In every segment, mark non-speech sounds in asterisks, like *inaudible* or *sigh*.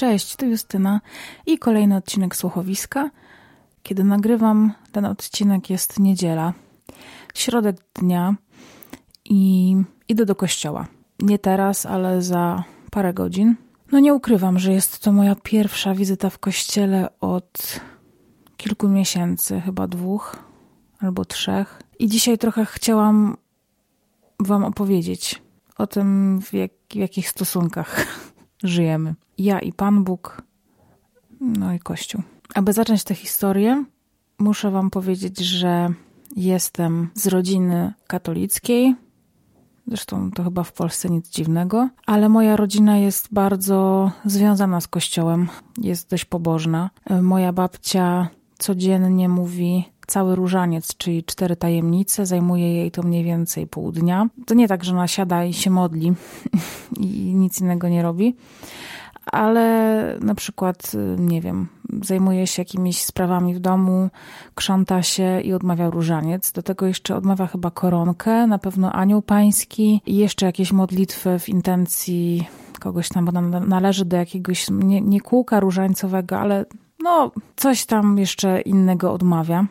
Cześć, tu Justyna i kolejny odcinek Słuchowiska. Kiedy nagrywam ten odcinek jest niedziela, środek dnia i idę do kościoła. Nie teraz, ale za parę godzin. No nie ukrywam, że jest to moja pierwsza wizyta w kościele od kilku miesięcy, chyba dwóch albo trzech. I dzisiaj trochę chciałam Wam opowiedzieć o tym, w, jak, w jakich stosunkach żyjemy. Ja i Pan Bóg, no i Kościół. Aby zacząć tę historię, muszę Wam powiedzieć, że jestem z rodziny katolickiej. Zresztą to chyba w Polsce nic dziwnego, ale moja rodzina jest bardzo związana z Kościołem, jest dość pobożna. Moja babcia codziennie mówi cały różaniec, czyli cztery tajemnice, zajmuje jej to mniej więcej pół dnia. To nie tak, że ona siada i się modli *laughs* i nic innego nie robi, ale na przykład, nie wiem, zajmuje się jakimiś sprawami w domu, krząta się i odmawia różaniec. Do tego jeszcze odmawia chyba koronkę, na pewno anioł pański i jeszcze jakieś modlitwy w intencji kogoś tam, bo należy do jakiegoś, nie, nie kółka różańcowego, ale no coś tam jeszcze innego odmawia.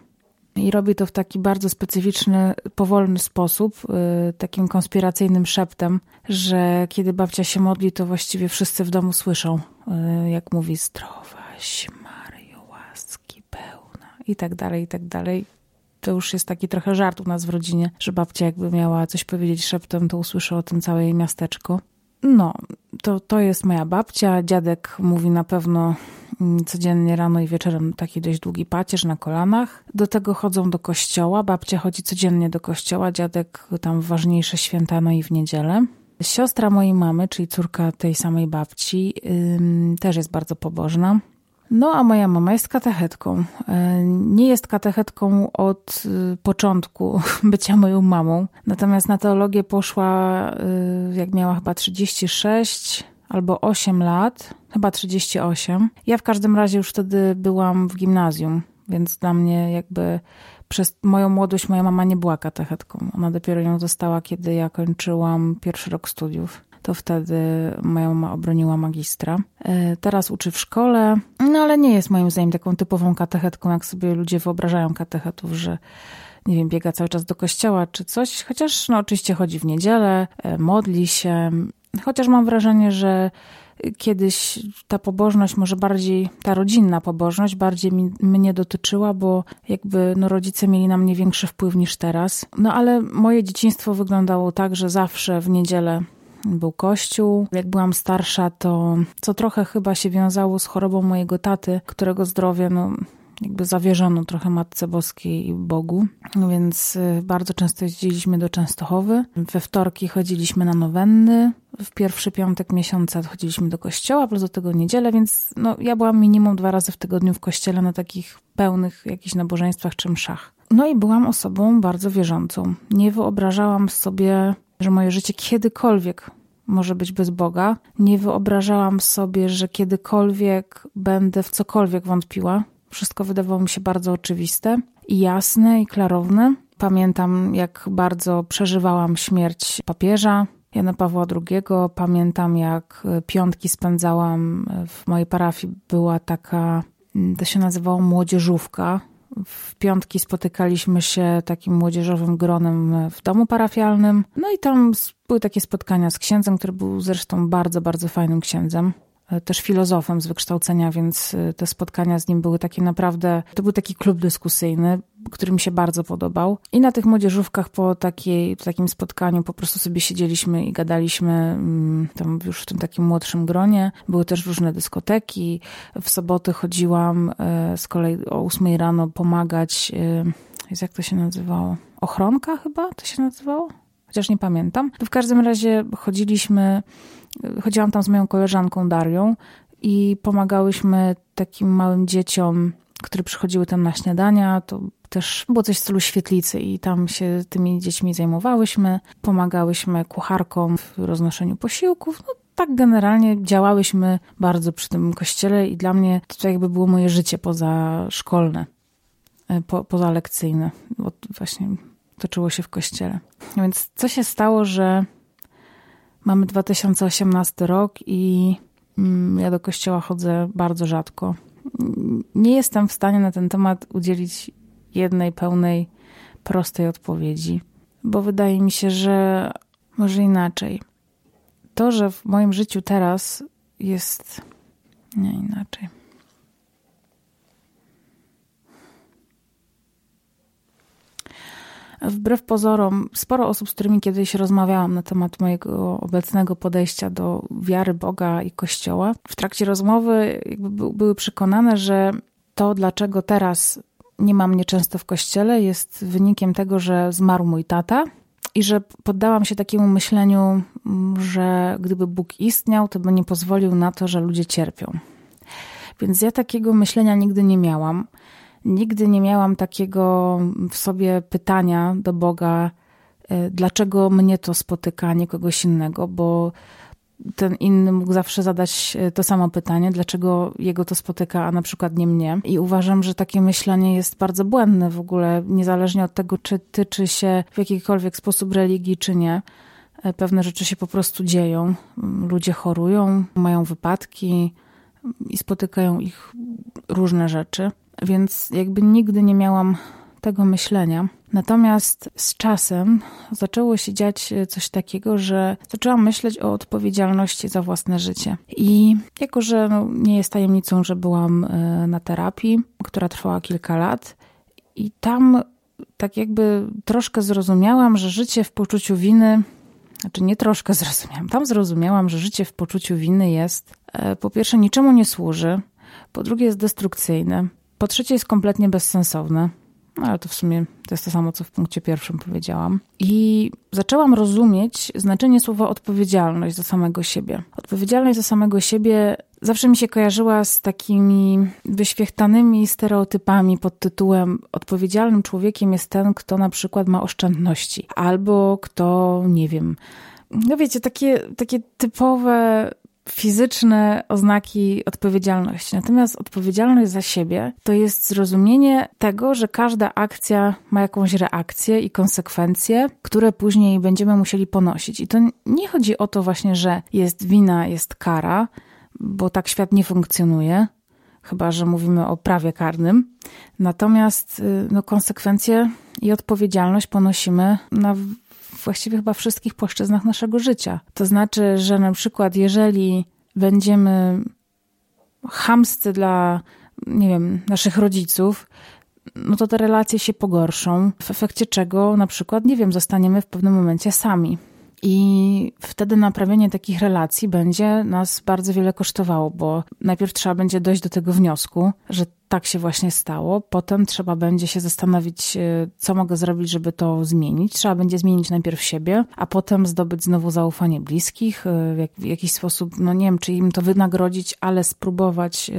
I robi to w taki bardzo specyficzny, powolny sposób, y, takim konspiracyjnym szeptem, że kiedy babcia się modli, to właściwie wszyscy w domu słyszą, y, jak mówi zdrowaś Maryjo, łaski pełna i tak dalej, i tak dalej. To już jest taki trochę żart u nas w rodzinie, że babcia jakby miała coś powiedzieć szeptem, to usłyszy o tym całe jej miasteczko. No, to, to jest moja babcia. Dziadek mówi na pewno codziennie rano i wieczorem taki dość długi pacierz na kolanach. Do tego chodzą do kościoła. Babcia chodzi codziennie do kościoła, dziadek tam ważniejsze święta, no i w niedzielę. Siostra mojej mamy, czyli córka tej samej babci, też jest bardzo pobożna. No, a moja mama jest katechetką. E, nie jest katechetką od y, początku *laughs* bycia moją mamą. Natomiast na teologię poszła, y, jak miała chyba 36 albo 8 lat, chyba 38. Ja w każdym razie już wtedy byłam w gimnazjum, więc dla mnie jakby przez moją młodość moja mama nie była katechetką. Ona dopiero ją została, kiedy ja kończyłam pierwszy rok studiów to wtedy moja mama obroniła magistra. E, teraz uczy w szkole, no ale nie jest moim zdaniem taką typową katechetką, jak sobie ludzie wyobrażają katechetów, że nie wiem, biega cały czas do kościoła czy coś, chociaż no oczywiście chodzi w niedzielę, e, modli się, chociaż mam wrażenie, że kiedyś ta pobożność, może bardziej ta rodzinna pobożność, bardziej mi, mnie dotyczyła, bo jakby no, rodzice mieli na mnie większy wpływ niż teraz. No ale moje dzieciństwo wyglądało tak, że zawsze w niedzielę był kościół. Jak byłam starsza, to co trochę chyba się wiązało z chorobą mojego taty, którego zdrowie, no jakby zawierzono trochę Matce Boskiej i Bogu, więc y, bardzo często jeździliśmy do Częstochowy. We wtorki chodziliśmy na nowenny, w pierwszy piątek miesiąca chodziliśmy do kościoła, plus do tego niedzielę, więc no, ja byłam minimum dwa razy w tygodniu w kościele na takich pełnych jakichś nabożeństwach czy mszach. No i byłam osobą bardzo wierzącą. Nie wyobrażałam sobie że moje życie kiedykolwiek może być bez Boga. Nie wyobrażałam sobie, że kiedykolwiek będę w cokolwiek wątpiła. Wszystko wydawało mi się bardzo oczywiste i jasne i klarowne. Pamiętam, jak bardzo przeżywałam śmierć papieża Jana Pawła II. Pamiętam, jak piątki spędzałam w mojej parafii. Była taka, to się nazywało młodzieżówka. W piątki spotykaliśmy się takim młodzieżowym gronem w domu parafialnym. No i tam były takie spotkania z księdzem, który był zresztą bardzo, bardzo fajnym księdzem też filozofem z wykształcenia, więc y, te spotkania z nim były takie naprawdę, to był taki klub dyskusyjny, który mi się bardzo podobał. I na tych młodzieżówkach po takiej, takim spotkaniu po prostu sobie siedzieliśmy i gadaliśmy mm, tam już w tym takim młodszym gronie. Były też różne dyskoteki. W soboty chodziłam y, z kolei o ósmej rano pomagać, jak to się nazywało? Ochronka chyba to się nazywało? Chociaż nie pamiętam. W każdym razie chodziliśmy chodziłam tam z moją koleżanką Darią i pomagałyśmy takim małym dzieciom, które przychodziły tam na śniadania. To też było coś w stylu świetlicy i tam się tymi dziećmi zajmowałyśmy. Pomagałyśmy kucharkom w roznoszeniu posiłków. No, tak generalnie działałyśmy bardzo przy tym kościele i dla mnie to jakby było moje życie pozaszkolne, e, po, pozalekcyjne. Bo właśnie toczyło się w kościele. Więc co się stało, że Mamy 2018 rok i Mm, ja do kościoła chodzę bardzo rzadko. Nie jestem w stanie na ten temat udzielić jednej pełnej, prostej odpowiedzi, bo wydaje mi się, że może inaczej. To, że w moim życiu teraz jest. Nie inaczej. Wbrew pozorom, sporo osób, z którymi kiedyś rozmawiałam na temat mojego obecnego podejścia do wiary Boga i Kościoła, w trakcie rozmowy były przekonane, że to, dlaczego teraz nie mam mnie często w kościele, jest wynikiem tego, że zmarł mój tata i że poddałam się takiemu myśleniu, że gdyby Bóg istniał, to by nie pozwolił na to, że ludzie cierpią. Więc ja takiego myślenia nigdy nie miałam. Nigdy nie miałam takiego w sobie pytania do Boga, e, dlaczego mnie to spotyka, a nie kogoś innego, bo ten inny mógł zawsze zadać e, to samo pytanie, dlaczego jego to spotyka, a na przykład nie mnie. I uważam, że takie myślenie jest bardzo błędne w ogóle, niezależnie od tego, czy tyczy się w jakikolwiek sposób religii, czy nie. E, pewne rzeczy się po prostu dzieją. Ludzie chorują, mają wypadki i spotykają ich różne rzeczy więc jakby nigdy nie miałam tego myślenia. Natomiast z czasem zaczęło się dziać coś takiego, że zaczęłam myśleć o odpowiedzialności za własne życie. I jako, że no, nie jest tajemnicą, że byłam e, na terapii, która trwała kilka lat, i tam tak jakby troszkę zrozumiałam, że życie w poczuciu winy, znaczy nie troszkę *laughs* zrozumiałam, tam zrozumiałam, że życie w poczuciu winy jest e, po pierwsze niczemu nie służy, po drugie jest destrukcyjne, po trzecie jest kompletnie bezsensowne, no, ale to w sumie to jest to samo, co w punkcie pierwszym powiedziałam. I zaczęłam rozumieć znaczenie słowa odpowiedzialność za samego siebie. Odpowiedzialność za samego siebie zawsze mi się kojarzyła z takimi wyświechtanymi stereotypami pod tytułem odpowiedzialnym człowiekiem jest ten, kto na przykład ma oszczędności, albo kto, nie wiem, no wiecie, takie, takie typowe fizyczne oznaki odpowiedzialności. Natomiast odpowiedzialność za siebie to jest zrozumienie tego, że każda akcja ma jakąś reakcję i konsekwencje, które później będziemy musieli ponosić. I to nie chodzi o to właśnie, że jest wina, jest kara, bo tak świat nie funkcjonuje. Chyba, że mówimy o prawie karnym. Natomiast y, no, konsekwencje i odpowiedzialność ponosimy na właściwie chyba wszystkich płaszczyznach naszego życia. To znaczy, że na przykład jeżeli będziemy chamscy dla, nie wiem, naszych rodziców, no to te relacje się pogorszą, w efekcie czego na przykład, nie wiem, zostaniemy w pewnym momencie sami. I wtedy naprawienie takich relacji będzie nas bardzo wiele kosztowało, bo najpierw trzeba będzie dojść do tego wniosku, że tak się właśnie stało. Potem trzeba będzie się zastanowić, e, co mogę zrobić, żeby to zmienić. Trzeba będzie zmienić najpierw siebie, a potem zdobyć znowu zaufanie bliskich, e, w jakiś sposób, no nie wiem, czy im to wynagrodzić, ale spróbować e,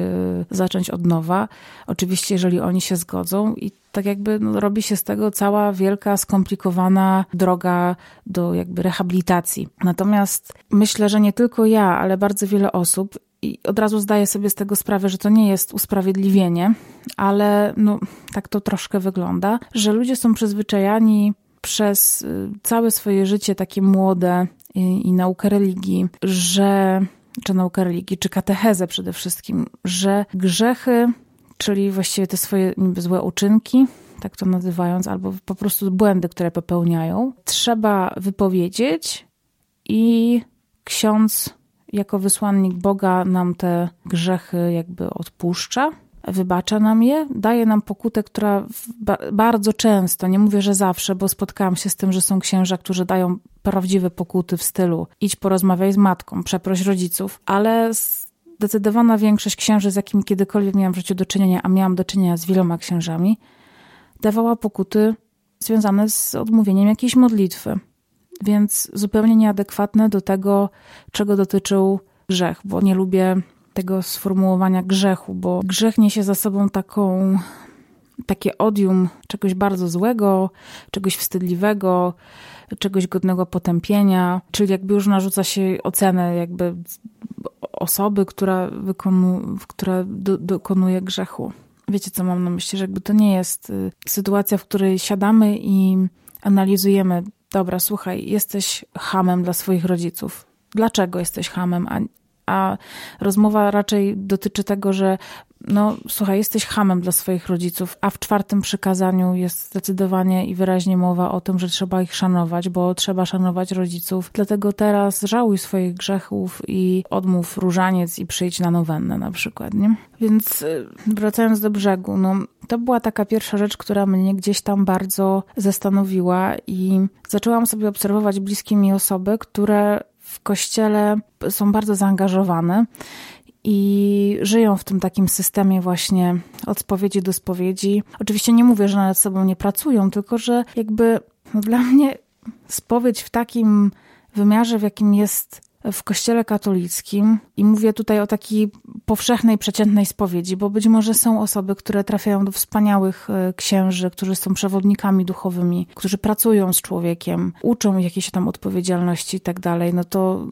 zacząć od nowa. Oczywiście, jeżeli oni się zgodzą i tak jakby no, robi się z tego cała wielka, skomplikowana droga do jakby rehabilitacji. Natomiast myślę, że nie tylko ja, ale bardzo wiele osób i od razu zdaję sobie z tego sprawę, że to nie jest usprawiedliwienie, ale no, tak to troszkę wygląda, że ludzie są przyzwyczajani przez y, całe swoje życie takie młode i, i naukę religii, że czy naukę religii, czy katechezę przede wszystkim, że grzechy, czyli właściwie te swoje niby złe uczynki, tak to nazywając, albo po prostu błędy, które popełniają, trzeba wypowiedzieć i ksiądz jako wysłannik Boga nam te grzechy jakby odpuszcza, wybacza nam je, daje nam pokutę, która bardzo często, nie mówię, że zawsze, bo spotkałam się z tym, że są księża, którzy dają prawdziwe pokuty w stylu idź porozmawiaj z matką, przeproś rodziców, ale zdecydowana większość księży, z jakimi kiedykolwiek miałam w życiu do czynienia, a miałam do czynienia z wieloma księżami, dawała pokuty związane z odmówieniem jakiejś modlitwy więc zupełnie nieadekwatne do tego, czego dotyczył grzech, bo nie lubię tego sformułowania grzechu, bo grzech niesie za sobą taką, takie odium czegoś bardzo złego, czegoś wstydliwego, czegoś godnego potępienia, czyli jakby już narzuca się ocenę jakby osoby, która, wykonu, która do, dokonuje grzechu. Wiecie, co mam na myśli, że jakby to nie jest y, sytuacja, w której siadamy i analizujemy dobra, słuchaj, jesteś hamem dla swoich rodziców. Dlaczego jesteś hamem, a a rozmowa raczej dotyczy tego, że no słuchaj, jesteś hamem dla swoich rodziców, a w czwartym przykazaniu jest zdecydowanie i wyraźnie mowa o tym, że trzeba ich szanować, bo trzeba szanować rodziców. Dlatego teraz żałuj swoich grzechów i odmów różaniec i przyjdź na nowennę na przykład, nie? Więc y, wracając do brzegu, no to była taka pierwsza rzecz, która mnie gdzieś tam bardzo zastanowiła i zaczęłam sobie obserwować bliskie mi osoby, które w kościele są bardzo zaangażowane i żyją w tym takim systemie właśnie od spowiedzi do spowiedzi. Oczywiście nie mówię, że nad sobą nie pracują, tylko że jakby no dla mnie spowiedź w takim wymiarze, w jakim jest w kościele katolickim i mówię tutaj o takiej powszechnej, przeciętnej spowiedzi, bo być może są osoby, które trafiają do wspaniałych e, księży, którzy są przewodnikami duchowymi, którzy pracują z człowiekiem, uczą jakiejś tam odpowiedzialności i tak dalej, no to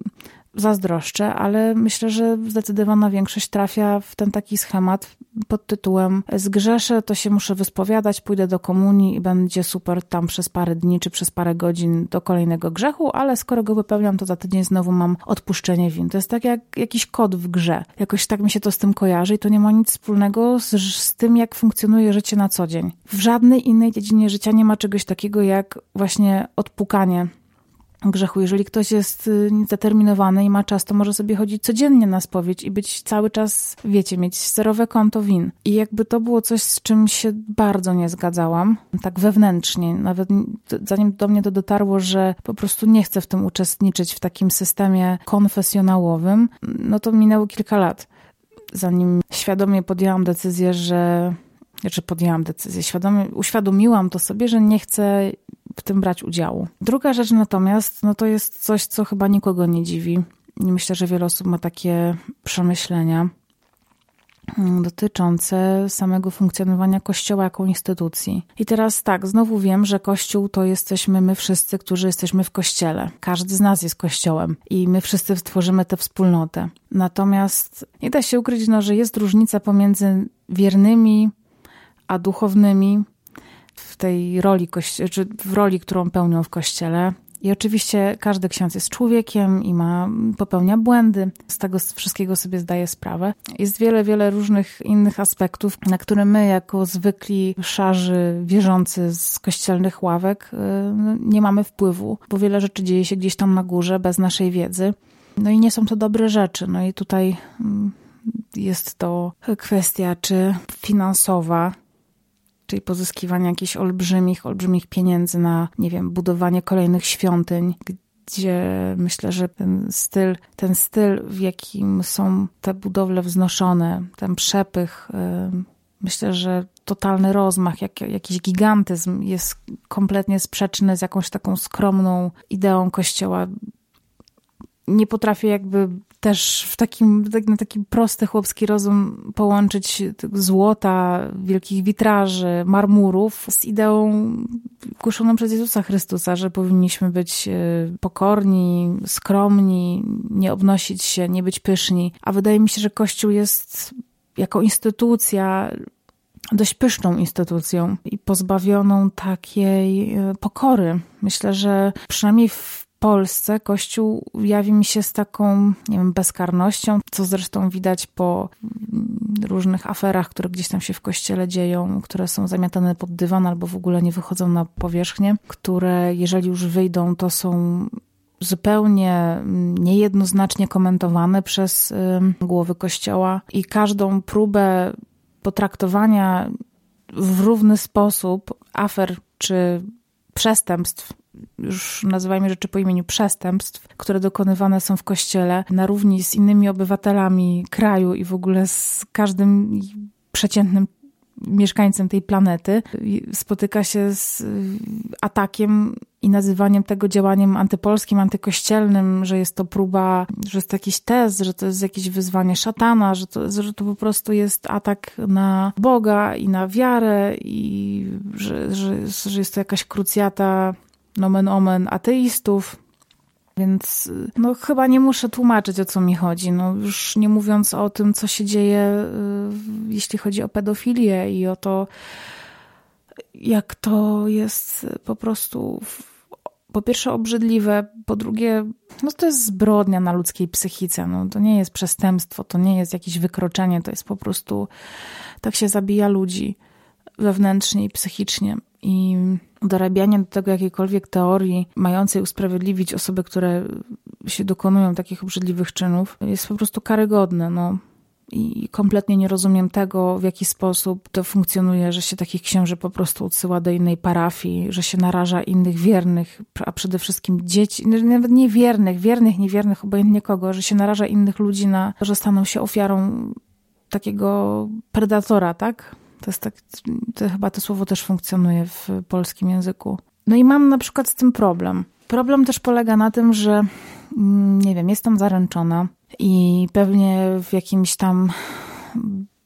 zazdroszczę, ale myślę, że zdecydowana większość trafia w ten taki schemat pod tytułem zgrzeszę, to się muszę wyspowiadać, pójdę do komunii i będzie super tam przez parę dni czy przez parę godzin do kolejnego grzechu, ale skoro go wypełniam, to za tydzień znowu mam odpuszczenie win. To jest tak jak jakiś kod w grze. Jakoś tak mi się to z tym kojarzy i to nie ma nic wspólnego z, z tym, jak funkcjonuje życie na co dzień. W żadnej innej dziedzinie życia nie ma czegoś takiego jak właśnie odpukanie grzechu. Jeżeli ktoś jest y, zdeterminowany i ma czas, to może sobie chodzić codziennie na spowiedź i być cały czas, wiecie, mieć zerowe konto win. I jakby to było coś, z czym się bardzo nie zgadzałam, tak wewnętrznie. Nawet zanim do mnie to dotarło, że po prostu nie chcę w tym uczestniczyć w takim systemie konfesjonałowym, no to minęło kilka lat. Zanim świadomie podjęłam decyzję, że znaczy podjęłam decyzję, świadomie uświadomiłam to sobie, że nie chcę w tym brać udziału. Druga rzecz natomiast, no to jest coś, co chyba nikogo nie dziwi. Myślę, że wiele osób ma takie przemyślenia dotyczące samego funkcjonowania Kościoła jako instytucji. I teraz tak, znowu wiem, że Kościół to jesteśmy my wszyscy, którzy jesteśmy w Kościele. Każdy z nas jest Kościołem i my wszyscy stworzymy tę wspólnotę. Natomiast nie da się ukryć, no, że jest różnica pomiędzy wiernymi a duchownymi w tej roli, czy w roli, którą pełnią w kościele. I oczywiście każdy ksiądz jest człowiekiem i ma, popełnia błędy. Z tego wszystkiego sobie zdaje sprawę. Jest wiele, wiele różnych innych aspektów, na które my, jako zwykli szarzy wierzący z kościelnych ławek, y, no, nie mamy wpływu, bo wiele rzeczy dzieje się gdzieś tam na górze bez naszej wiedzy. No i nie są to dobre rzeczy. No i tutaj mm, jest to kwestia czy finansowa, czyli pozyskiwania jakichś olbrzymich, olbrzymich pieniędzy na, nie wiem, budowanie kolejnych świątyń, gdzie myślę, że ten styl, ten styl, w jakim są te budowle wznoszone, ten przepych, myślę, że totalny rozmach, jak, jakiś gigantyzm jest kompletnie sprzeczny z jakąś taką skromną ideą Kościoła. Nie potrafię jakby też w takim, tak, na taki prosty chłopski rozum połączyć złota, wielkich witraży, marmurów z ideą głoszoną przez Jezusa Chrystusa, że powinniśmy być e, pokorni, skromni, nie obnosić się, nie być pyszni. A wydaje mi się, że Kościół jest jako instytucja dość pyszną instytucją i pozbawioną takiej e, pokory. Myślę, że przynajmniej w Polsce. Kościół jawi mi się z taką, nie wiem, bezkarnością, co zresztą widać po różnych aferach, które gdzieś tam się w Kościele dzieją, które są zamiatane pod dywan albo w ogóle nie wychodzą na powierzchnię, które jeżeli już wyjdą, to są zupełnie niejednoznacznie komentowane przez głowy Kościoła i każdą próbę potraktowania w równy sposób afer czy przestępstw już nazywajmy rzeczy po imieniu, przestępstw, które dokonywane są w kościele na równi z innymi obywatelami kraju i w ogóle z każdym przeciętnym mieszkańcem tej planety, spotyka się z atakiem i nazywaniem tego działaniem antypolskim, antykościelnym, że jest to próba, że jest jakiś test, że to jest jakieś wyzwanie szatana, że to, że to po prostu jest atak na Boga i na wiarę i że, że, że jest to jakaś krucjata nomen omen ateistów. Więc no, chyba nie muszę tłumaczyć, o co mi chodzi. No, już nie mówiąc o tym, co się dzieje, y, jeśli chodzi o pedofilię i o to, jak to jest po prostu po pierwsze obrzydliwe, po drugie, no to jest zbrodnia na ludzkiej psychice. No, to nie jest przestępstwo, to nie jest jakieś wykroczenie, to jest po prostu tak się zabija ludzi wewnętrznie i psychicznie. I dorabianie do tego jakiejkolwiek teorii mającej usprawiedliwić osoby, które się dokonują takich obrzydliwych czynów, jest po prostu karygodne. No i kompletnie nie rozumiem tego, w jaki sposób to funkcjonuje, że się takich księży po prostu odsyła do innej parafii, że się naraża innych wiernych, a przede wszystkim dzieci, nawet nie wiernych, wiernych, niewiernych, obojętnie kogo, że się naraża innych ludzi na to, że staną się ofiarą takiego predatora, tak? To jest tak, to chyba to słowo też funkcjonuje w polskim języku. No i mam na przykład z tym problem. Problem też polega na tym, że mm, nie wiem, jestem zaręczona i pewnie w jakimś tam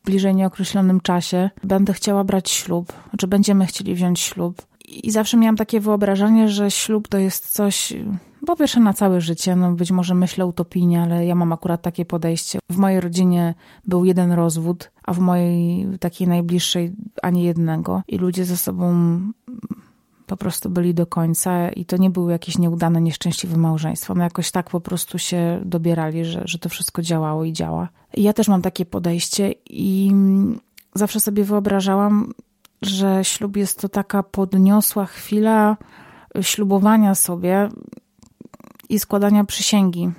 bliżej nieokreślonym czasie będę chciała brać ślub, czy będziemy chcieli wziąć ślub. I zawsze miałam takie wyobrażenie, że ślub to jest coś, po pierwsze na całe życie, no być może myślę utopijnie, ale ja mam akurat takie podejście. W mojej rodzinie był jeden rozwód, a w mojej takiej najbliższej ani jednego. I ludzie ze sobą po prostu byli do końca i to nie były jakieś nieudane, nieszczęśliwe małżeństwa. No jakoś tak po prostu się dobierali, że, że to wszystko działało i działa. I ja też mam takie podejście i zawsze sobie wyobrażałam, że ślub jest to taka podniosła chwila ślubowania sobie i składania przysięgi,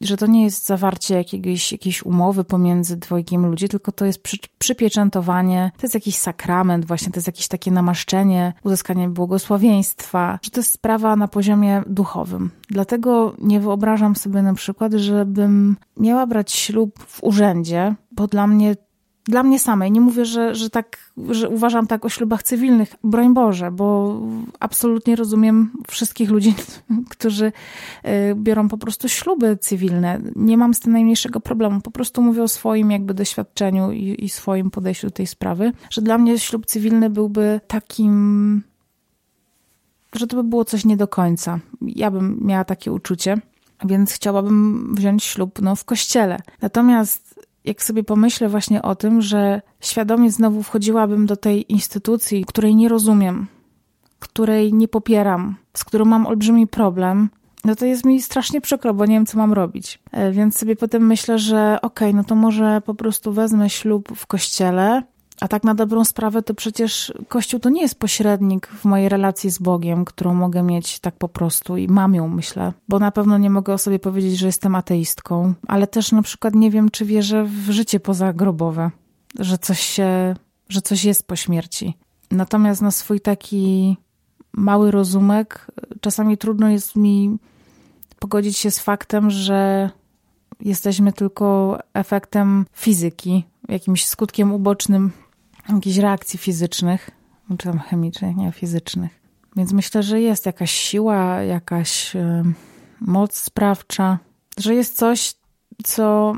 że to nie jest zawarcie jakiegoś, jakiejś umowy pomiędzy dwojgiem ludzi, tylko to jest przy, przypieczętowanie, to jest jakiś sakrament, właśnie to jest jakieś takie namaszczenie, uzyskanie błogosławieństwa, że to jest sprawa na poziomie duchowym. Dlatego nie wyobrażam sobie na przykład, żebym miała brać ślub w urzędzie, bo dla mnie dla mnie samej. Nie mówię, że, że tak, że uważam tak o ślubach cywilnych, broń Boże, bo absolutnie rozumiem wszystkich ludzi, *laughs* którzy y, biorą po prostu śluby cywilne. Nie mam z tym najmniejszego problemu. Po prostu mówię o swoim jakby doświadczeniu i, i swoim podejściu do tej sprawy, że dla mnie ślub cywilny byłby takim, że to by było coś nie do końca. Ja bym miała takie uczucie. Więc chciałabym wziąć ślub no, w kościele. Natomiast jak sobie pomyślę właśnie o tym, że świadomie znowu wchodziłabym do tej instytucji, której nie rozumiem, której nie popieram, z którą mam olbrzymi problem, no to jest mi strasznie przykro, bo nie wiem, co mam robić. E, więc sobie potem myślę, że okej, okay, no to może po prostu wezmę ślub w kościele, a tak na dobrą sprawę, to przecież Kościół to nie jest pośrednik w mojej relacji z Bogiem, którą mogę mieć tak po prostu i mam ją, myślę. Bo na pewno nie mogę o sobie powiedzieć, że jestem ateistką, ale też na przykład nie wiem, czy wierzę w życie pozagrobowe, że coś się, że coś jest po śmierci. Natomiast na swój taki mały rozumek czasami trudno jest mi pogodzić się z faktem, że jesteśmy tylko efektem fizyki, jakimś skutkiem ubocznym jakichś reakcji fizycznych, czy tam chemicznych, nie fizycznych. Więc myślę, że jest jakaś siła, jakaś moc sprawcza, że jest coś, co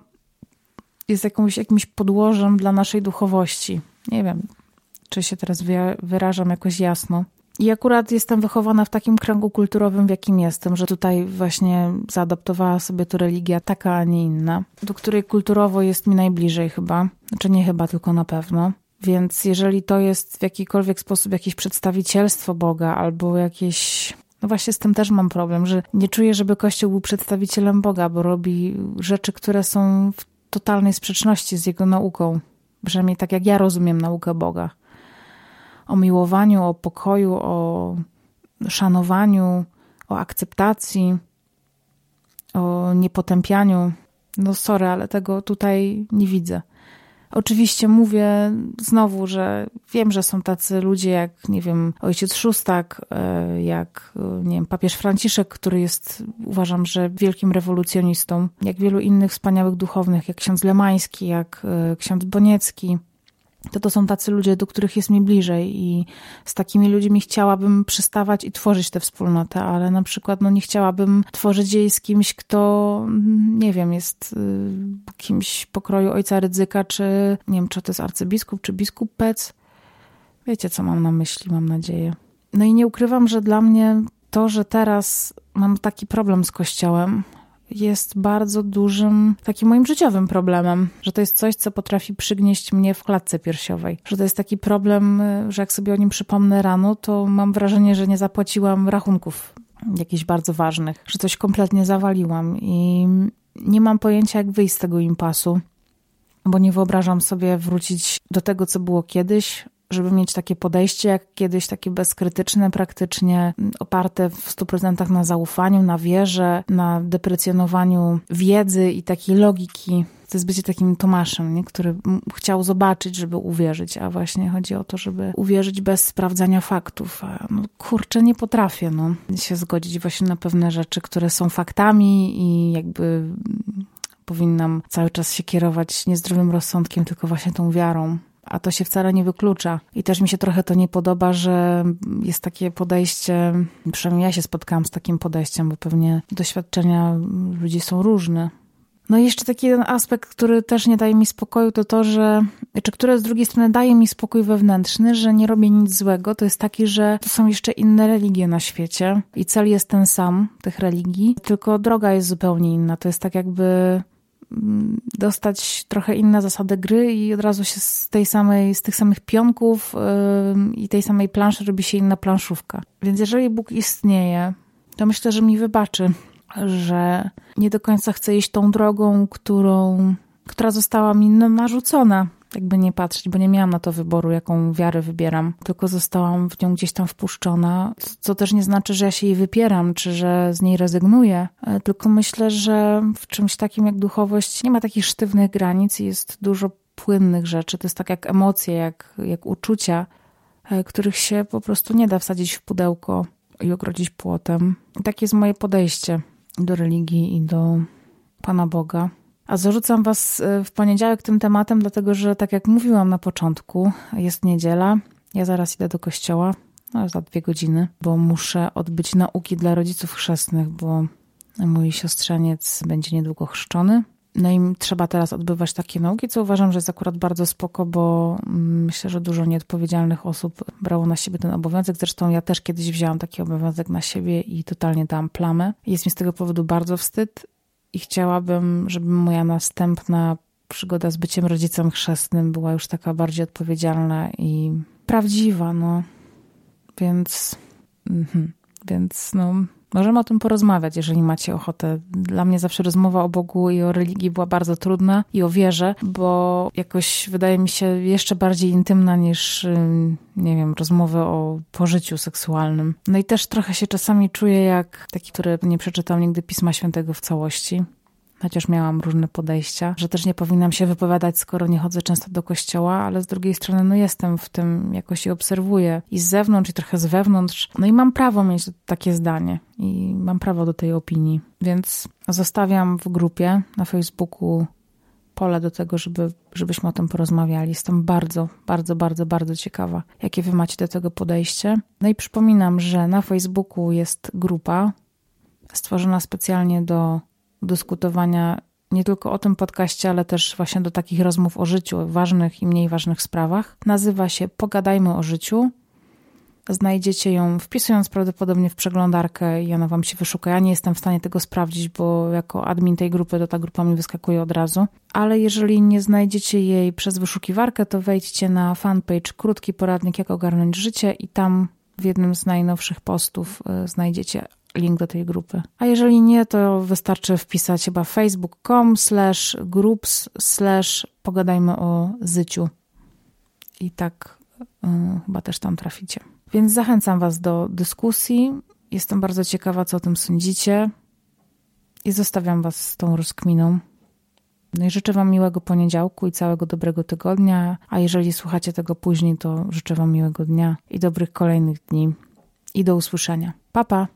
jest jakąś, jakimś podłożem dla naszej duchowości. Nie wiem, czy się teraz wyrażam jakoś jasno. I akurat jestem wychowana w takim kręgu kulturowym, w jakim jestem, że tutaj właśnie zaadoptowała sobie to religia taka, a nie inna, do której kulturowo jest mi najbliżej chyba. Znaczy nie chyba, tylko na pewno. Więc jeżeli to jest w jakikolwiek sposób jakieś przedstawicielstwo Boga albo jakieś. No właśnie z tym też mam problem, że nie czuję, żeby Kościół był przedstawicielem Boga, bo robi rzeczy, które są w totalnej sprzeczności z jego nauką. Przynajmniej tak jak ja rozumiem naukę Boga. O miłowaniu, o pokoju, o szanowaniu, o akceptacji, o niepotępianiu. No sorry, ale tego tutaj nie widzę. Oczywiście mówię znowu, że wiem, że są tacy ludzie jak, nie wiem, ojciec Szóstak, e, jak, nie wiem, papież Franciszek, który jest, uważam, że wielkim rewolucjonistą, jak wielu innych wspaniałych duchownych, jak ksiądz Lemański, jak e, ksiądz Boniecki, to to są tacy ludzie, do których jest mi bliżej i z takimi ludźmi chciałabym przystawać i tworzyć tę wspólnotę, ale na przykład no, nie chciałabym tworzyć jej z kimś, kto, nie wiem, jest y, kimś pokroju ojca ryzyka, czy nie wiem, czy to jest arcybiskup, czy biskup Pec. Wiecie, co mam na myśli, mam nadzieję. No i nie ukrywam, że dla mnie to, że teraz mam taki problem z kościołem, jest bardzo dużym, takim moim życiowym problemem, że to jest coś, co potrafi przygnieść mnie w klatce piersiowej. Że to jest taki problem, że jak sobie o nim przypomnę rano, to mam wrażenie, że nie zapłaciłam rachunków jakichś bardzo ważnych, że coś kompletnie zawaliłam i nie mam pojęcia, jak wyjść z tego impasu, bo nie wyobrażam sobie wrócić do tego, co było kiedyś, żeby mieć takie podejście jak kiedyś, takie bezkrytyczne, praktycznie oparte w 100% na zaufaniu, na wierze, na deprecjonowaniu wiedzy i takiej logiki. To jest bycie takim Tomaszem, nie? który chciał zobaczyć, żeby uwierzyć, a właśnie chodzi o to, żeby uwierzyć bez sprawdzania faktów. A no, kurczę, nie potrafię no, się zgodzić właśnie na pewne rzeczy, które są faktami i jakby powinnam cały czas się kierować nie zdrowym rozsądkiem, tylko właśnie tą wiarą a to się wcale nie wyklucza. I też mi się trochę to nie podoba, że jest takie podejście, przynajmniej ja się spotkałam z takim podejściem, bo pewnie doświadczenia ludzi są różne. No i jeszcze taki jeden aspekt, który też nie daje mi spokoju, to to, że, czy które z drugiej strony daje mi spokój wewnętrzny, że nie robię nic złego, to jest taki, że to są jeszcze inne religie na świecie i cel jest ten sam, tych religii, tylko droga jest zupełnie inna. To jest tak jakby dostać trochę inne zasady gry i od razu się z tej samej, z tych samych pionków i tej samej planszy robi się inna planszówka. Więc jeżeli Bóg istnieje, to myślę, że mi wybaczy, że nie do końca chcę iść tą drogą, którą, która została mi narzucona jakby nie patrzeć, bo nie miałam na to wyboru, jaką wiarę wybieram, tylko zostałam w nią gdzieś tam wpuszczona, co też nie znaczy, że ja się jej wypieram, czy że z niej rezygnuję, e, tylko myślę, że w czymś takim jak duchowość nie ma takich sztywnych granic i jest dużo płynnych rzeczy. To jest tak jak emocje, jak, jak uczucia, e, których się po prostu nie da wsadzić w pudełko i ogrodzić płotem. I takie jest moje podejście do religii i do Pana Boga. A zarzucam Was e, w poniedziałek tym tematem, dlatego że, tak jak mówiłam na początku, jest niedziela. Ja zaraz idę do kościoła, no, za dwie godziny, bo muszę odbyć nauki dla rodziców chrzestnych, bo mój siostrzeniec będzie niedługo chrzczony. No i trzeba teraz odbywać takie nauki, co uważam, że jest akurat bardzo spoko, bo mm, myślę, że dużo nieodpowiedzialnych osób brało na siebie ten obowiązek. Zresztą ja też kiedyś wzięłam taki obowiązek na siebie i totalnie dałam plamę. Jest mi z tego powodu bardzo wstyd i chciałabym, żeby moja następna przygoda z byciem rodzicem chrzestnym była już taka bardziej odpowiedzialna i prawdziwa, no. Więc, mhm. więc no, Możemy o tym porozmawiać, jeżeli macie ochotę. Dla mnie zawsze rozmowa o Bogu i o religii była bardzo trudna i o wierze, bo jakoś wydaje mi się jeszcze bardziej intymna niż, nie wiem, rozmowy o pożyciu seksualnym. No i też trochę się czasami czuję jak taki, który nie przeczytał nigdy Pisma Świętego w całości chociaż miałam różne podejścia, że też nie powinnam się wypowiadać, skoro nie chodzę często do kościoła, ale z drugiej strony, no jestem w tym, jakoś i obserwuję i z zewnątrz, i trochę z wewnątrz. No i mam prawo mieć takie zdanie i mam prawo do tej opinii. Więc zostawiam w grupie na Facebooku pole do tego, żeby, żebyśmy o tym porozmawiali. Jestem bardzo, bardzo, bardzo, bardzo ciekawa, jakie wy macie do tego podejście. No i przypominam, że na Facebooku jest grupa stworzona specjalnie do dyskutowania nie tylko o tym podcaście, ale też właśnie do takich rozmów o życiu, ważnych i mniej ważnych sprawach. Nazywa się Pogadajmy o życiu. Znajdziecie ją wpisując prawdopodobnie w przeglądarkę i ona wam się wyszuka. Ja nie jestem w stanie tego sprawdzić, bo jako admin tej grupy to ta grupa mi wyskakuje od razu. Ale jeżeli nie znajdziecie jej przez wyszukiwarkę, to wejdźcie na fanpage Krótki Poradnik Jak Ogarnąć Życie i tam w jednym z najnowszych postów y, znajdziecie link do tej grupy. A jeżeli nie, to wystarczy wpisać chyba facebook.com slash groups slash pogadajmy o zyciu. I tak y, chyba też tam traficie. Więc zachęcam Was do dyskusji. Jestem bardzo ciekawa, co o tym sądzicie. I zostawiam Was z tą rozkminą. No i życzę Wam miłego poniedziałku i całego dobrego tygodnia. A jeżeli słuchacie tego później, to życzę Wam miłego dnia i dobrych kolejnych dni. I do usłyszenia. Pa, pa!